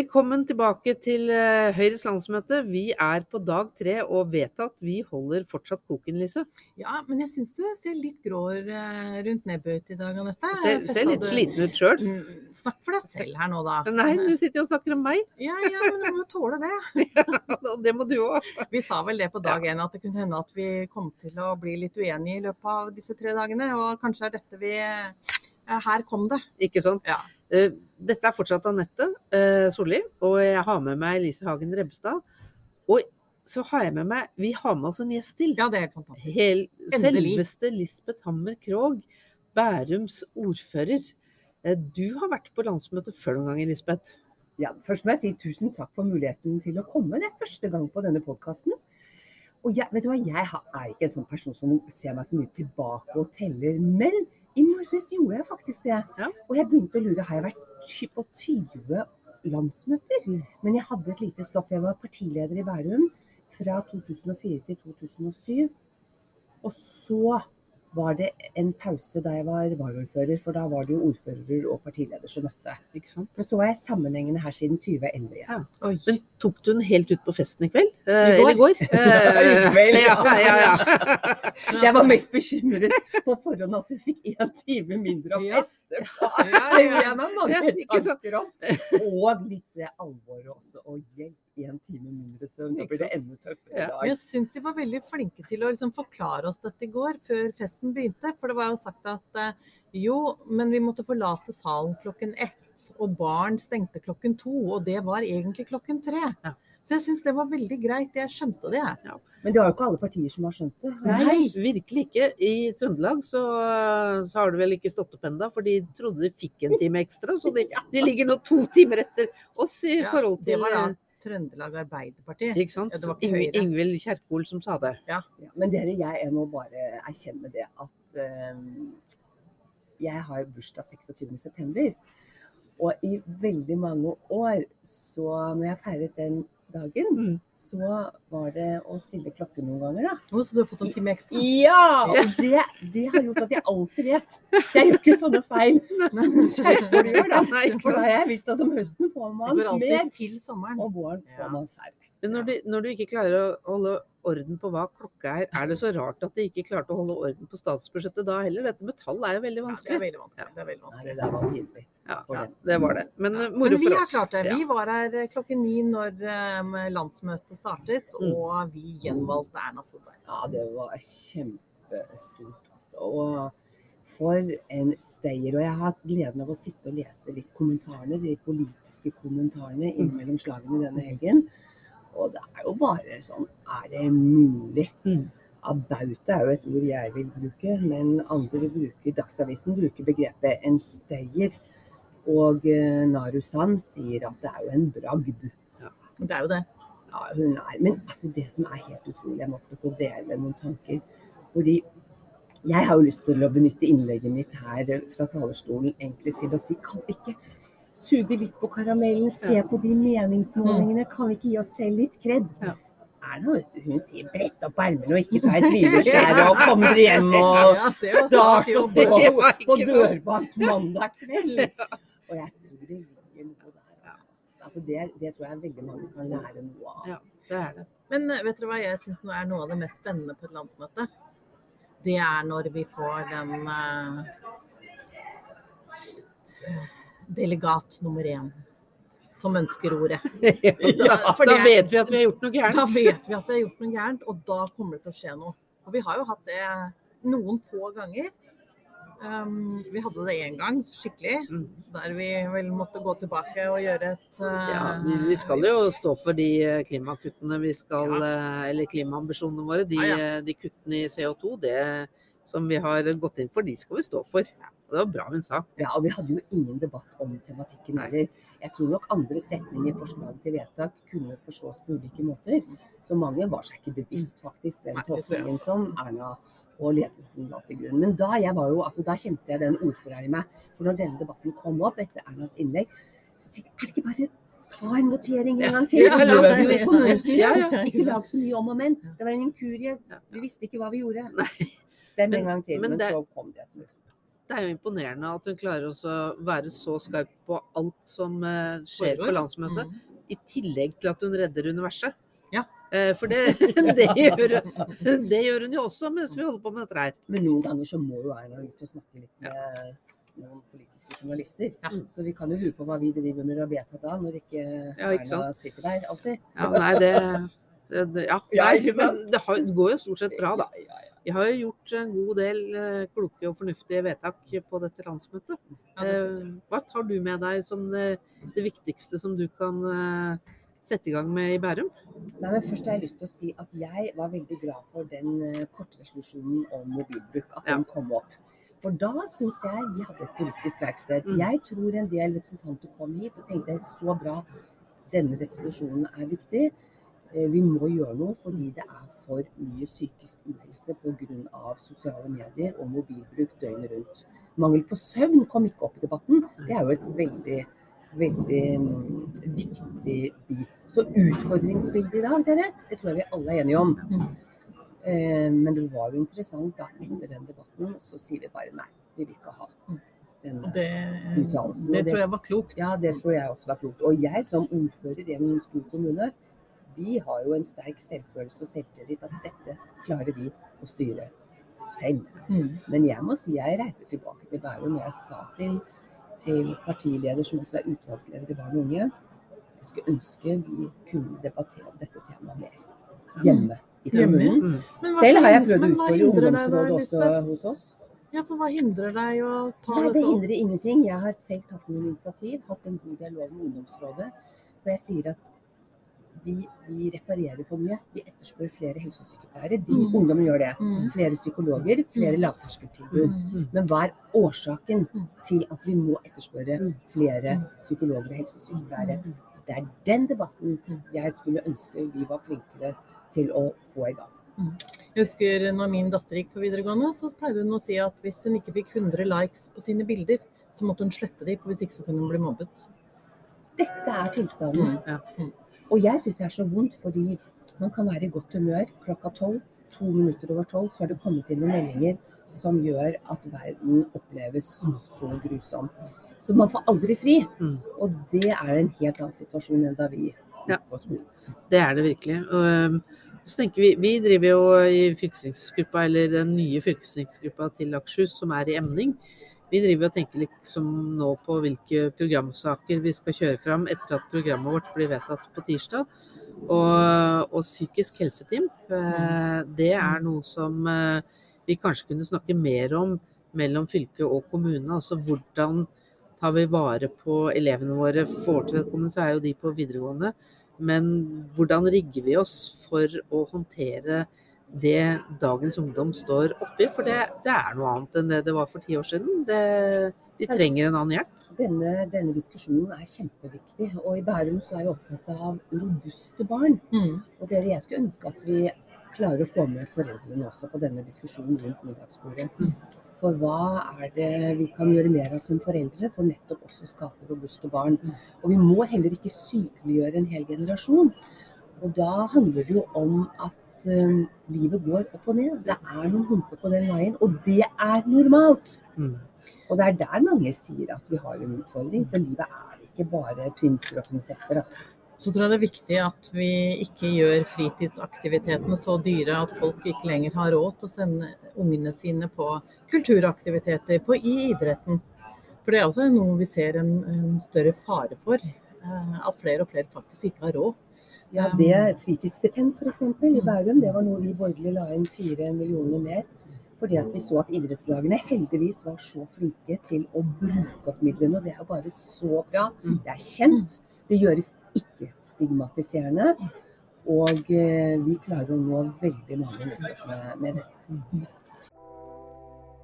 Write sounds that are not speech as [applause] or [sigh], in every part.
Velkommen tilbake til eh, Høyres landsmøte. Vi er på dag tre og vet at vi holder fortsatt koken, Lise. Ja, men jeg syns du ser litt grå eh, rundt nebbet i dag, Anette. Du ser, ser litt sliten ut sjøl. Mm, Snakk for deg selv her nå, da. Nei, du sitter jo og snakker om meg. Ja, ja, men du må jo tåle det. [laughs] ja, det må du òg. Vi sa vel det på dag én, at det kunne hende at vi kom til å bli litt uenige i løpet av disse tre dagene. Og kanskje er dette vi Her kom det. Ikke sant? Ja. Eh, Dette er fortsatt Anette eh, Solli, og jeg har med meg Lise Hagen Rebbestad. Og så har jeg med meg Vi har med oss en gjest til. Ja, det er helt fantastisk. Hel, selveste Lisbeth Hammer Krogh, Bærums ordfører. Eh, Du har vært på landsmøtet før noen ganger, Lisbeth. Ja, først må jeg si tusen takk for muligheten til å komme. Det er første gang på denne podkasten. Og jeg, vet du hva, jeg er ikke en sånn person som ser meg så mye tilbake og teller. Men i morges gjorde jeg faktisk det. Ja. Og jeg begynte å lure, har jeg vært på 20 landsmøter? Mm. Men jeg hadde et lite stopp. Jeg var partileder i Bærum fra 2004 til 2007. Og så var det en pause da jeg var varaordfører, for da var det jo ordfører og partileder som møtte. Ikke sant? Men så var jeg sammenhengende her siden 2011 igjen. Ja. Oi. Men tok du den helt ut på festen i kveld? Eh, I går. Eller i går? [laughs] I kveld, [laughs] ja. ja. ja, ja, [laughs] Jeg var mest bekymret på forhånd at du fikk én time mindre å Ja. feste på. Ja, Det ja, gjorde jeg meg mange Ja, tanker om. Og litt alvoret også. Og hjelp, én time mindre søvn. Da blir det enda tøffere Ja. i dag. Jeg syns de var veldig flinke til å liksom forklare oss dette i går, før festen begynte. For det var jo sagt at eh, jo, men vi måtte forlate salen klokken ett. Og barn stengte klokken to, og det var egentlig klokken tre. Ja. Så jeg syns det var veldig greit. Jeg skjønte det. Ja. Men det var jo ikke alle partier som har skjønt det. Nei, virkelig ikke. I Trøndelag så, så har det vel ikke stått opp ennå, for de trodde de fikk en time ekstra. Så de, [laughs] de ligger nå to timer etter oss i Ja, forhold det til var da eh, Trøndelag Arbeiderparti. Ikke sant? Ja, det ikke Ing Ingvild Kjerkol som sa det. Ja, men dere, jeg jeg må bare erkjenne det at uh, jeg har bursdag 26.9. Og i veldig mange år, så når jeg feiret den dagen, Mm. så var det å stille klokken noen ganger, da. Oh, så du har fått en time ekstra? Ja! Og det, det har gjort at jeg alltid vet. Jeg gjør ikke sånne feil [laughs] som Kjerkol gjør, da. For da har jeg visst at om høsten får man med mer, til sommeren. og våren får man færre. Men når du, når du ikke klarer å holde orden på hva klokka er, er det så rart at de ikke klarte å holde orden på statsbudsjettet da heller? Dette med tall er jo veldig Ja, det er vanskelig. veldig vanskelig. Det er veldig Nei, vanskelig. det er var pinlig. Ja, ja, det var det. Men moro for oss. Men vi har klart det. Vi var her eh, klokken ni når eh, landsmøtet startet, Mm. og vi gjenvalgte Erna Solberg. Ja, det var kjempestort, altså. Og for en stayer. Og jeg har hatt gleden av å sitte og lese litt kommentarene, de politiske kommentarene innimellom slagene denne helgen. Og det er jo bare sånn Er det mulig? Mm. Abauta er jo et ord jeg vil bruke, men andre bruker Dagsavisen bruker begrepet en stayer. Og eh, Narusan sier at det er jo en bragd. Det er jo det. Ja, hun er. Men altså, det som er helt utrolig, jeg må få lov til å dele noen tanker. Fordi jeg har jo lyst til å benytte innlegget mitt her fra talerstolen egentlig til å si kan vi ikke suge litt på karamellen, se Ja. på de meningsmålingene, kan vi ikke gi oss selv litt kred? Ja. Erna vet du, hun sier brett opp ermene og ikke ta et [laughs] hvileskjær og kom dere hjem og Ja, start å gå på dørbank mandag kveld. Og jeg tror det ligger noe der. Altså. Altså det, det tror jeg veldig mange kan lære noe av. Ja. Det er det. Men eh, vet dere hva jeg syns er noe av det mest spennende på et landsmøte? Det er når vi får den uh, delegat nummer én som ønsker ordet. [laughs] [laughs] Ja, da, for da det- vet vi at vi har gjort noe gærent. Da vet vi at vi har gjort noe gærent, og da kommer det til å skje noe. Og vi har jo hatt det noen få ganger. Um, vi hadde det én gang skikkelig, Mm. der vi vel måtte gå tilbake og gjøre et uh, Ja, vi, vi skal jo stå for de eh, klimakuttene vi skal ja. Eller klimaambisjonene våre. De, Ja, eh, de kuttene i CO2 det som vi har gått inn for, de skal vi stå for. Og det var bra hun sa. Ja, og vi hadde jo ingen debatt om tematikken heller. Jeg tror nok andre setninger i forslaget til vedtak kunne forstås på ulike måter. Så mange var seg ikke bevisst faktisk den tolkningen som Erna og ledelsen la til grunn. Men da, jeg var jo, altså, da kjente jeg den ordføreren i meg. For når denne debatten kom opp etter Ernas innlegg, så tenkte jeg er det ikke bare ta en votering en gang til? Ja, la oss gjør det jo det. i kommunestyret. Ja, ja. Ikke lag så mye om og men. Det var en inkurie. Vi visste ikke hva vi gjorde. Nei. Stem en gang til. men Men, det- så kom det som et Det er jo imponerende at hun klarer å være så skarp på alt som eh, skjer på landsmøtet. Mm. I tillegg til at hun redder universet. Eh, For det, [laughs] det, gjør, det gjør hun jo også mens vi holder på med dette her. Men noen ganger så må jo Erna ut og snakke litt med noen politiske journalister. Ja. Så vi kan jo lure på hva vi driver med og vedtar da, når ikke, Ja, ikke Erna sitter der alltid. Ja, nei, det, det, det Ja, nei, men det, har, går jo stort sett bra, da. Vi har jo gjort en god del eh, kloke og fornuftige vedtak på dette landsmøtet. Eh, Hva tar du med deg som det, det viktigste som du kan eh, sette i gang med i Bærum? Nei, men Først har jeg lyst til å si at jeg var veldig glad for den eh, kortresolusjonen om mobilbruk. At Ja. den kom opp. For da syns jeg vi hadde et politisk verksted. Mm. Jeg tror en del representanter kom hit og tenkte så bra, denne resolusjonen er viktig. Eh, Vi må gjøre noe fordi det er for mye psykisk uhelse pga. sosiale medier og mobilbruk døgnet rundt. Mangel på søvn kom ikke opp i debatten. Det er jo et veldig veldig mm, viktig bit. Så utfordringsbildet i dag, dere, det tror jeg vi alle er enige om. Mm. Eh, men det var jo interessant da, etter den debatten, så sier vi bare nei. Vi vil ikke ha den. Og det, Uttalelsen, det det- tror jeg var klokt. Ja, det tror jeg også var klokt. Og jeg som ordfører i en stor kommune, vi har jo en sterk selvfølelse og selvtillit at dette klarer vi å styre selv. Mm. Men jeg må si jeg reiser tilbake til Bærum. Jeg sa til, til partileder, som også er utvalgsleder i Barn og unge, jeg skulle ønske vi kunne debattere dette temaet mer hjemme i kommunen. Mm. Selv har jeg prøvd å utfordre ungdomsrådet også hos oss. Ja, for hva hindrer deg å ta Nei, det hindrer ingenting. Jeg har selv tatt noen initiativ, hatt en god dialog med ungdomsrådet. Og jeg sier at vi, vi reparerer for mye. Vi etterspør flere helsesykepleiere. De Mm. ungdommene gjør det. Mm. Flere psykologer, flere Mm. lavterskeltilbud. Mm. Men hva er årsaken Mm. til at vi må etterspørre Mm. flere Mm. psykologer og helsesykepleiere? Det er den debatten jeg skulle ønske vi var flinkere til å få i gang. Jeg husker når min datter gikk på videregående, så pleide hun å si at hvis hun ikke fikk 100 likes på sine bilder, så måtte hun slette de, for hvis ikke så kunne hun bli mobbet. Dette er tilstanden. Ja. Og jeg syns det er så vondt, fordi man kan være i godt humør klokka tolv. To minutter over tolv så har det kommet inn noen meldinger som gjør at verden oppleves som så grusom. Så man får aldri fri. Mm. Og det er en helt annen situasjon enn da vi Ja. gikk på skolen. Det er det virkelig. Og, så tenker vi, vi driver jo i fylkestingsgruppa, eller den nye fylkestingsgruppa til Akershus, som er i emning. Vi driver og tenker liksom nå på hvilke programsaker vi skal kjøre fram etter at programmet vårt blir vedtatt på tirsdag. Og, og psykisk helseteam, eh, det er noe som eh, vi kanskje kunne snakke mer om mellom fylke og kommune. Altså hvordan tar vi vare på elevene våre. For til vedkommende så er jo de på videregående. Men hvordan rigger vi oss for å håndtere det dagens ungdom står oppi? For det, det er noe annet enn det det var for ti år siden. Det, de trenger en annen hjelp. Denne, denne diskusjonen er kjempeviktig. Og i Bærum så er vi opptatt av robuste barn. Mm. Og dere, jeg skulle ønske at vi klarer å få med foreldrene også på denne diskusjonen rundt middagsbordet. Mm. For hva er det vi kan gjøre mer av som foreldre for nettopp også å skape robuste barn? Mm. Og vi må heller ikke sykeliggjøre en hel generasjon. Og da handler det jo om at eh, livet går opp og ned. Det er noen humper på den veien, og det er normalt. Mm. Og det er der mange sier at vi har en utfordring, for livet er ikke bare prinser og prinsesser. Altså. Så tror jeg det er viktig at vi ikke gjør fritidsaktivitetene så dyre at folk ikke lenger har råd til å sende ungene sine på kulturaktiviteter, på i idretten. For det er også noe vi ser en, en større fare for. eh, At flere og flere faktisk ikke har råd. Ja, det Fritidsstipend f.eks. i Bærum, det var noe vi borgerlige la inn fire millioner mer. Fordi at vi så at idrettslagene heldigvis var så flinke til å bruke opp midlene. Og det er jo bare så bra. Det er kjent. Det gjøres ikke stigmatiserende. Og eh, vi klarer å nå veldig mange nettopp med, med dette.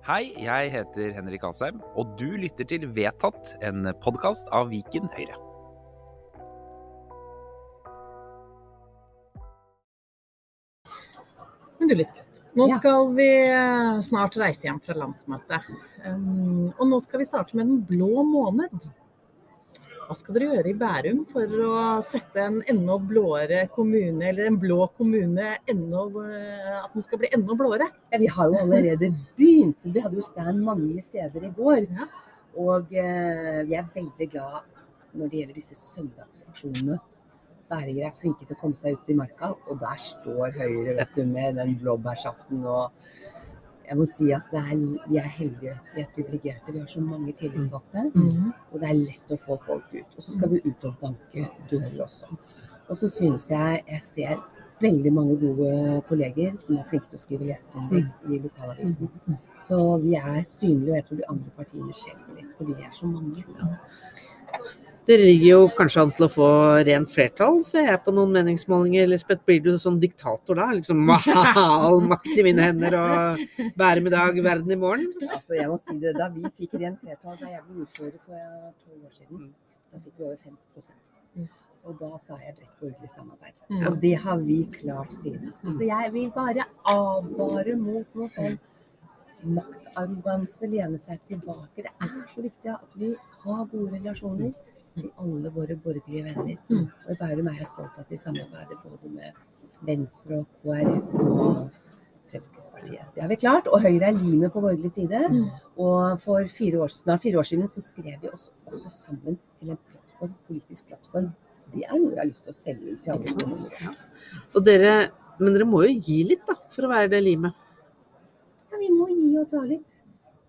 Hei, jeg heter Henrik Asheim, og du lytter til Vedtatt, en podkast av Viken Høyre. Men du Lisbeth, nå Ja. skal vi eh, snart reise hjem fra landsmøtet. Um, og nå skal vi starte med Den blå måned. Hva skal dere gjøre i Bærum for å sette en enda blåere kommune, eller en blå kommune, enda, eh, at den skal bli enda blåere? Ja, vi har jo allerede begynt. Vi hadde jo stand mange steder i går. Ja. Og eh, vi er veldig glad når det gjelder disse søndagsaksjonene. Bæringer er flinke til å komme seg ut i marka, og der står Høyre vet du, med den blåbærsaften. og jeg må si at det er, Vi er heldige, vi er privilegerte. Vi har så mange tillitsvalgte. Og det er lett å få folk ut. Og så skal vi ut og banke dører også. Og så syns jeg jeg ser veldig mange gode kolleger som er flinke til å skrive leserinnlegg i lokalavisen. Så vi er synlige, og jeg tror de andre partiene skjelver litt, fordi vi er så mange. Dere ligger jo kanskje an til å få rent flertall, ser jeg på noen meningsmålinger. Lisbeth, blir du sånn diktator da? Liksom [laughs] all makt i mine hender og bære med dag, verden i morgen? Altså, jeg må si det, Da vi fikk rent flertall da jeg ble ordfører for to år siden, da fikk vi over 50 Mm. Og da sa jeg bredt borgerlig samarbeid. Ja. Og det har vi klart siden. Altså, jeg vil bare advare mot noe sånn maktarroganse, lene seg tilbake. Det er så viktig at vi har gode relasjoner til alle våre borgerlige venner. Mm. Og i Bærum er jeg stolt av at vi samarbeider både med Venstre og KrF og Fremskrittspartiet. Det har vi klart. Og Høyre er limet på borgerlig side. Mm. Og for fire år, snart fire år siden så skrev vi oss også sammen til en plattform, politisk plattform. Det er noe jeg har lyst til å selge ut til alle partier. Og dere, men dere må jo gi litt, da, for å være det limet. Ja, vi må gi og ta litt.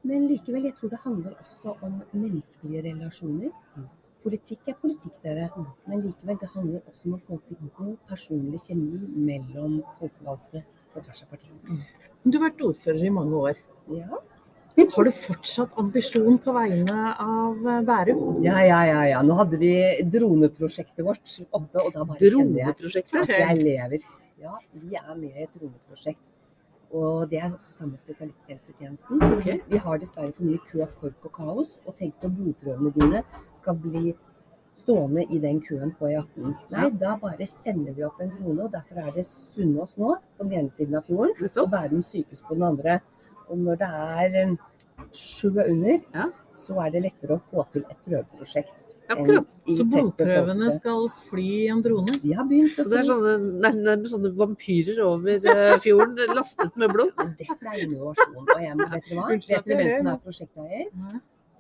Men likevel, jeg tror det handler også om menneskelige relasjoner. Politikk er politikk, dere. Men likevel, det handler også om å få til god personlig kjemi mellom folkevalgte på tvers av partiene. Du har vært ordfører i mange år. Ja. Har du fortsatt ambisjon på vegne av eh, Bærum? ja, ja, ja, ja. Nå hadde vi droneprosjektet vårt oppe, og da bare kjenner jeg at jeg lever. Ja, vi er med i et droneprosjekt. Og det er også samme spesialisthelsetjenesten. Okay. Vi har dessverre for mye kø, kork og kaos. Og tenk når blodprøvene dine skal bli stående i den køen på E18. Nei, da bare sender vi opp en drone. og Derfor er det Sunnaas nå på den ene siden av fjorden, og. Bærum sykehus på den andre. Og når det er um, sjø under, Ja. så er det lettere å få til et prøveprosjekt. Akkurat. Så blodprøvene skal fly i en drone? De har begynt å Så det er sånne, nærmest sånne vampyrer over eh, fjorden, [laughs] lastet med blod. Men dette er innovasjon. Og jeg, vet dere hva? Vet dere hvem som er prosjekteier?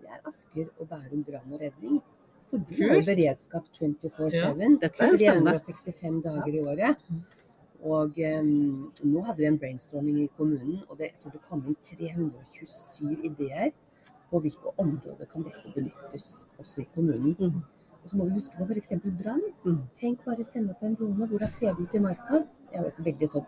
Det er Asker og Bærum brann og redning. For de har beredskap 24-7. Dette er spennende. 365 dager i året. Og um, nå hadde vi en brainstorming i kommunen, og det, jeg tror det kom inn 327 ideer på hvilke områder kan dette benyttes også i kommunen. Mm. Og så må vi huske på f.eks. brann. Mm. Tenk bare sende opp en drone. Hvordan ser det ut i marka? Det er jo et veldig sånn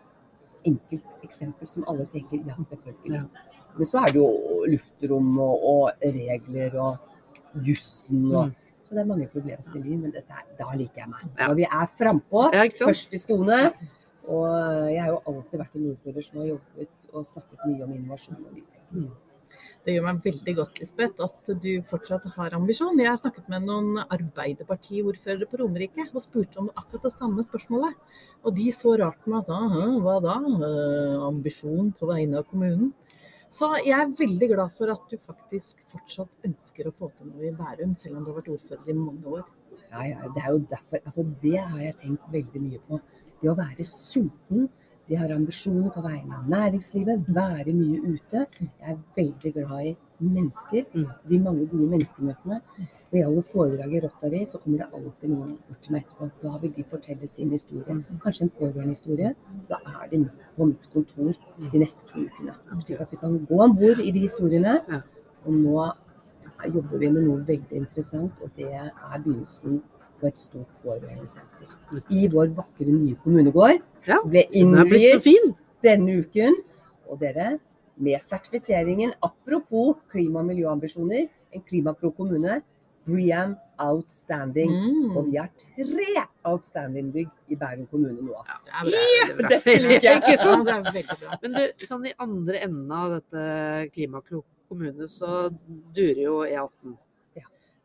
enkelt eksempel som alle tenker ja, selvfølgelig. Ja. Men så er det jo luftrom og, og regler og jussen og Mm. Så det er mange problemstillinger, men dette da liker jeg meg. Når vi er frampå, Ja, først i skoene. Og jeg har jo alltid vært en ordfører som har jobbet og snakket mye om innovasjon og nytenking. Det gjør meg veldig godt, Lisbeth, at du fortsatt har ambisjon. Jeg har snakket med noen Arbeiderpartiordførere på Romerike og spurte om akkurat det samme spørsmålet. Og de så rart på meg og sa hva da? Ambisjon på vegne av kommunen? Så jeg er veldig glad for at du faktisk fortsatt ønsker å få til noe i Bærum, selv om du har vært ordfører i mange år. Ja, ja, det er jo derfor, altså det har jeg tenkt veldig mye på. Det å være sulten, det har ambisjoner på vegne av næringslivet, være mye ute. Jeg er veldig glad i mennesker, Mm. de mange gode menneskemøtene. Når jeg holder foredrag i Rotary, så kommer det alltid noen bort til meg etterpå. Da vil de fortelle sin historie. Mm. Kanskje en pårørendehistorie. Da er de på mitt kontor de neste to ukene. Slik at vi kan gå om bord i de historiene. Og nå jobber vi med noe veldig interessant, og det er begynnelsen på et stort pårørendesenter. I vår vakre nye kommunegård. Ja, Ble er innviet denne uken. Og dere, med sertifiseringen, apropos klima- og miljøambisjoner, en klimapro kommune, Bream Outstanding. Mm, Og vi har tre outstanding-bygg i Bærum kommune nå. det er bra. Det liker jeg. Ikke Ja, det er veldig bra. Men du, sånn i andre enden av dette Klimaklok kommune, så durer jo E18.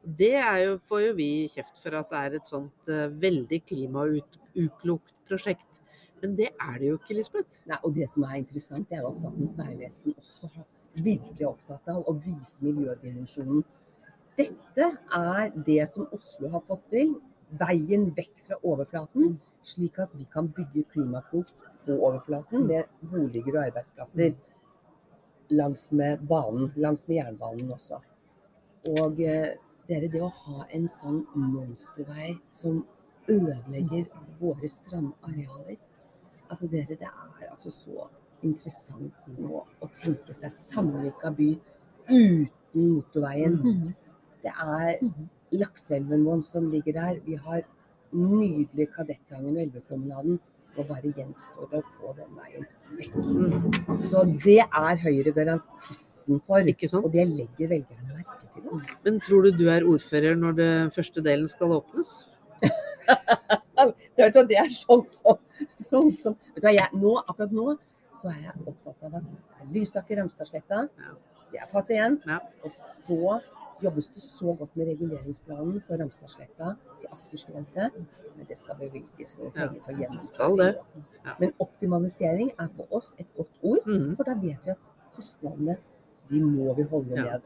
Det er jo, får jo vi kjeft for at det er et sånt uh, veldig klimauklokt prosjekt. Men det er det jo ikke, Lisbeth. Nei, og det som er interessant, er at Statens vegvesen også har virkelig er opptatt av å vise miljødimensjonen Dette er det som Oslo har fått til. Veien vekk fra overflaten, slik at vi kan bygge klimaklokt på overflaten med boliger og arbeidsplasser langs med banen, langs med jernbanen også. Og eh, dere, det å ha en sånn monstervei som ødelegger våre strandarealer Altså dere, det er altså så interessant nå å tenke seg Sandvika by uten motorveien. Mhm. Det er lakseelven vår som ligger der. Vi har nydelige Kadettangen og Elvepromenaden. Og bare gjenstår det å få den veien vekk. Mm. Så det er Høyre garantisten for. Og det legger velgerne merke. Men tror du du er ordfører når den første delen skal åpnes? [laughs] Det, er sånn som, sånn som vet du hva, jeg, nå, Akkurat nå så er jeg opptatt av at er Lysaker Ramstadsletta. Ja. Det er fase én. Ja. Og så jobbes det så godt med reguleringsplanen for Ramstadsletta til Askers grense. Men det skal bevilges noe penger for gjennomføring. Ja. Men optimalisering er for oss et godt ord, Mhm. for da vet vi at kostnadene de må vi holde Ja.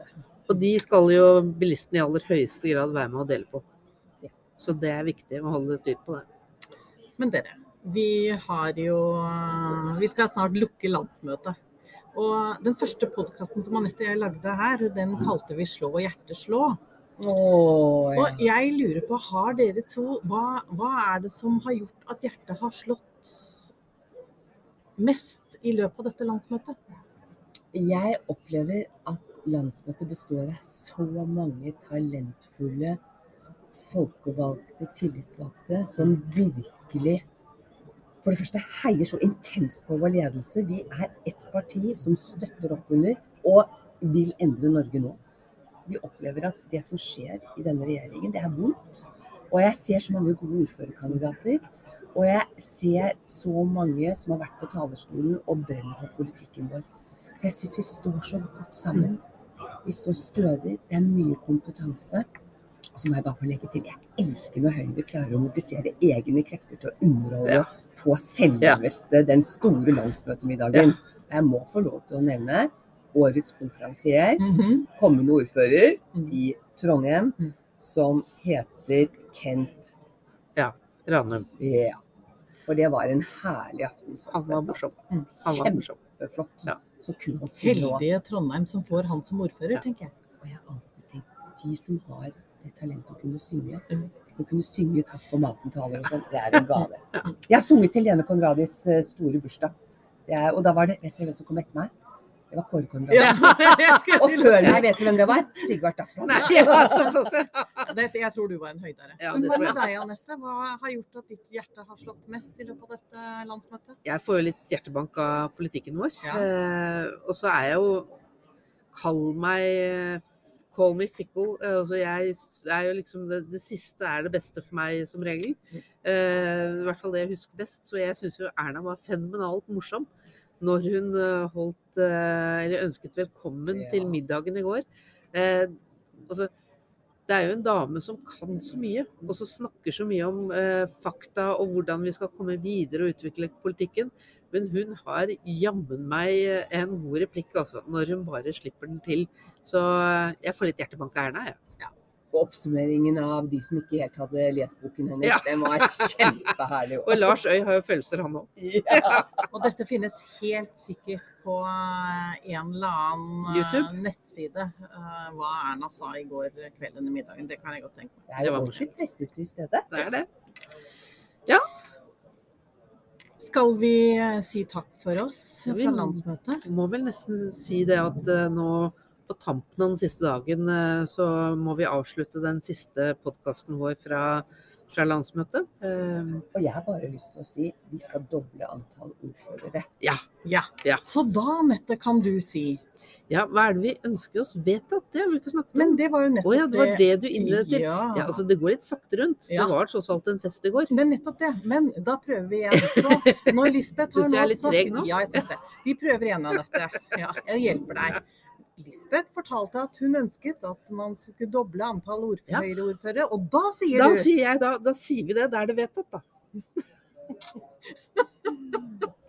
Og de skal jo bilistene i aller høyeste grad være med å dele på. Så det er viktig å holde styr på det. Men dere, vi har jo Vi skal snart lukke landsmøtet. Og den første podkasten som Anette og jeg lagde her, den kalte vi 'Slå og hjertet slå'. Oh, ja. Og jeg lurer på, har dere to hva, hva er det som har gjort at hjertet har slått mest i løpet av dette landsmøtet? Jeg opplever at landsmøtet består av så mange talentfulle, folkevalgte, tillitsvalgte som virkelig for det første heier så intenst på vår ledelse. Vi er et parti som støtter opp under og vil endre Norge nå. Vi opplever at det som skjer i denne regjeringen, det er vondt. Og jeg ser så mange gode ordførerkandidater. Og jeg ser så mange som har vært på talerstolen og brenner for politikken vår. Så jeg syns vi står så godt sammen. Vi står stødig. Det er mye kompetanse. Og så må jeg bare få legge til, jeg elsker når Høyre klarer å mobilisere egne krefter til å underholde Ja. på selveste den store landsmøtemiddagen. Jeg må få lov til å nevne årets konferansier, kommende ordfører Mm. i Trondheim, Mm. som heter Kent Ranum. Ja. For det var en herlig aften. sånn. Han var morsom. Kjempeflott. Ja. Så kunne. Heldige Trondheim som får han som ordfører, Ja. tenker jeg. Og jeg har alltid tenkt de som har det talentet å kunne synge, Mm. å kunne synge 'Takk for maten'-taler og sånn, det er en gave. Jeg har sunget til Lene Konradis eh, store bursdag. Er, og da var det Vet dere hvem som kom etter meg? Det var Kåre. Ja, [laughs] Og før meg, vet du hvem det var? Sigvart Dagsland. [laughs] Ja, jeg tror du var en høydere. Ja, Men det hva med deg, Anette? Hva har gjort at ditt hjerte har slått mest i løpet av dette landsmøtet? Jeg får jo litt hjertebank av politikken vår. Ja. Eh, og så er jeg jo Kall meg Call me fickle. Eh, altså jeg er jo liksom det, det siste er det beste for meg som regel. Eh, I hvert fall det jeg husker best. Så jeg syns jo Erna var fenomenalt morsom når hun eh, holdt eh, Eller ønsket velkommen Ja. til middagen i går. Eh, altså, det er jo en dame som kan så mye, og som snakker så mye om eh, fakta og hvordan vi skal komme videre og utvikle politikken. Men hun har jammen meg en god replikk, altså, når hun bare slipper den til. Så eh, jeg får litt hjertebank av Erna, jeg. Og oppsummeringen av de som ikke helt hadde lest boken hennes, Ja. den var kjempeherlig. Og [laughs] Lars Øy har jo følelser, han òg. [laughs] Ja. Og dette finnes helt sikkert på eh, en eller annen eh, YouTube? nettside. eh, Hva Erna sa i går kveld under middagen. Det kan jeg godt tenke meg. Det er jo var ordentlig presset til stede. Det er det. Skal vi si takk for oss fra landsmøtet? Vi Må vel nesten si det at nå på tampen av den siste dagen, eh, så må vi avslutte den siste podkasten vår fra, fra landsmøtet. Eh, Og jeg har bare lyst til å si vi skal doble antall ordførere. Ja. Ja. Så da, Nette, kan du si. ja, hva er det vi ønsker oss vedtatt? Det har vi ikke snakket om. Men det var jo nettopp oh, ja, det var det du innledet til. Ja. Ja, altså Det går litt sakte rundt. Ja. Det var tross alt en fest i går. Det er nettopp det. Men da prøver vi igjen. Så når Lisbeth [laughs] har Syns du jeg er nå litt treg nå? Ja, jeg syns det. Vi prøver igjen, Anette. Ja, jeg hjelper deg. Lisbeth fortalte at hun ønsket at man skulle doble antall ordfører. Høyre-ordførere. Og da sier da du sier jeg, da, da, sier vi det. Da er det vedtatt, da. [laughs]